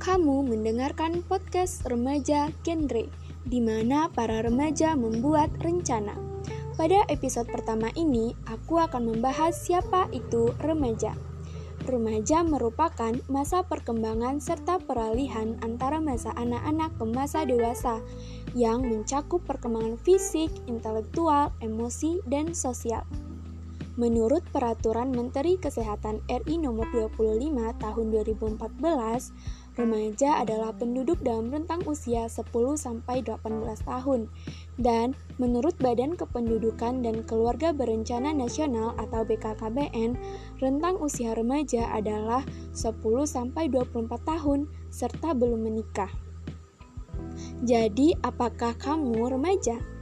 mendengarkan podcast Remaja Genre, di mana para remaja membuat rencana. Pada episode pertama ini, aku akan membahas siapa itu remaja. Remaja merupakan masa perkembangan serta peralihan antara masa anak-anak ke masa dewasa yang mencakup perkembangan fisik, intelektual, emosi, dan sosial. Menurut Peraturan Menteri Kesehatan RI Nomor 25 Tahun 2014, remaja adalah penduduk dalam rentang usia 10 sampai 18 tahun. Dan menurut Badan Kependudukan dan Keluarga Berencana Nasional atau BKKBN, rentang usia remaja adalah 10 sampai 24 tahun serta belum menikah. Jadi, apakah kamu remaja?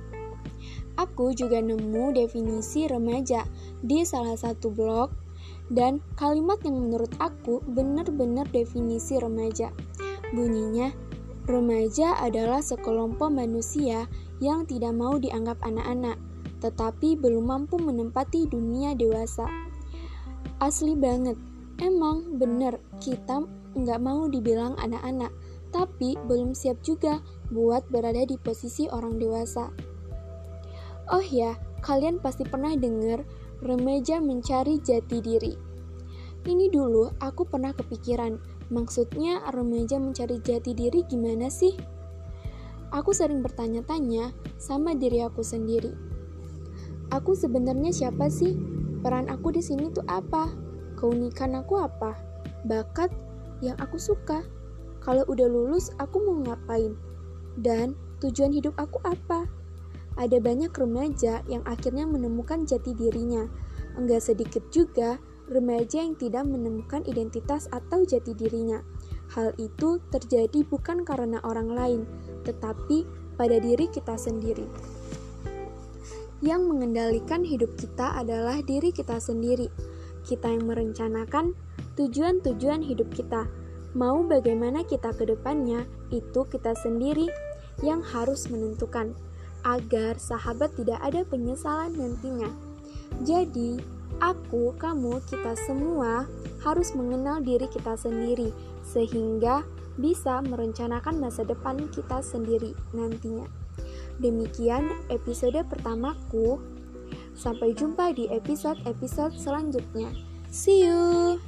Aku juga nemu definisi remaja di salah satu blog dan kalimat yang menurut aku benar-benar definisi remaja. Bunyinya, remaja adalah sekelompok manusia yang tidak mau dianggap anak-anak, tetapi belum mampu menempati dunia dewasa. Asli banget, emang bener kita nggak mau dibilang anak-anak, tapi belum siap juga buat berada di posisi orang dewasa. Oh ya, kalian pasti pernah dengar remaja mencari jati diri. Ini dulu aku pernah kepikiran, maksudnya remaja mencari jati diri gimana sih? Aku sering bertanya-tanya sama diri aku sendiri. Aku sebenarnya siapa sih? Peran aku di sini tuh apa? Keunikan aku apa? Bakat yang aku suka? Kalau udah lulus, aku mau ngapain? Dan tujuan hidup aku apa? Ada banyak remaja yang akhirnya menemukan jati dirinya. Enggak sedikit juga remaja yang tidak menemukan identitas atau jati dirinya. Hal itu terjadi bukan karena orang lain, tetapi pada diri kita sendiri. Yang mengendalikan hidup kita adalah diri kita sendiri. Kita yang merencanakan tujuan-tujuan hidup kita. Mau bagaimana kita ke depannya, itu kita sendiri yang harus menentukan agar sahabat tidak ada penyesalan nantinya. Jadi, aku, kamu, kita semua harus mengenal diri kita sendiri sehingga bisa merencanakan masa depan kita sendiri nantinya. Demikian episode pertamaku. Sampai jumpa di episode-episode selanjutnya. See you.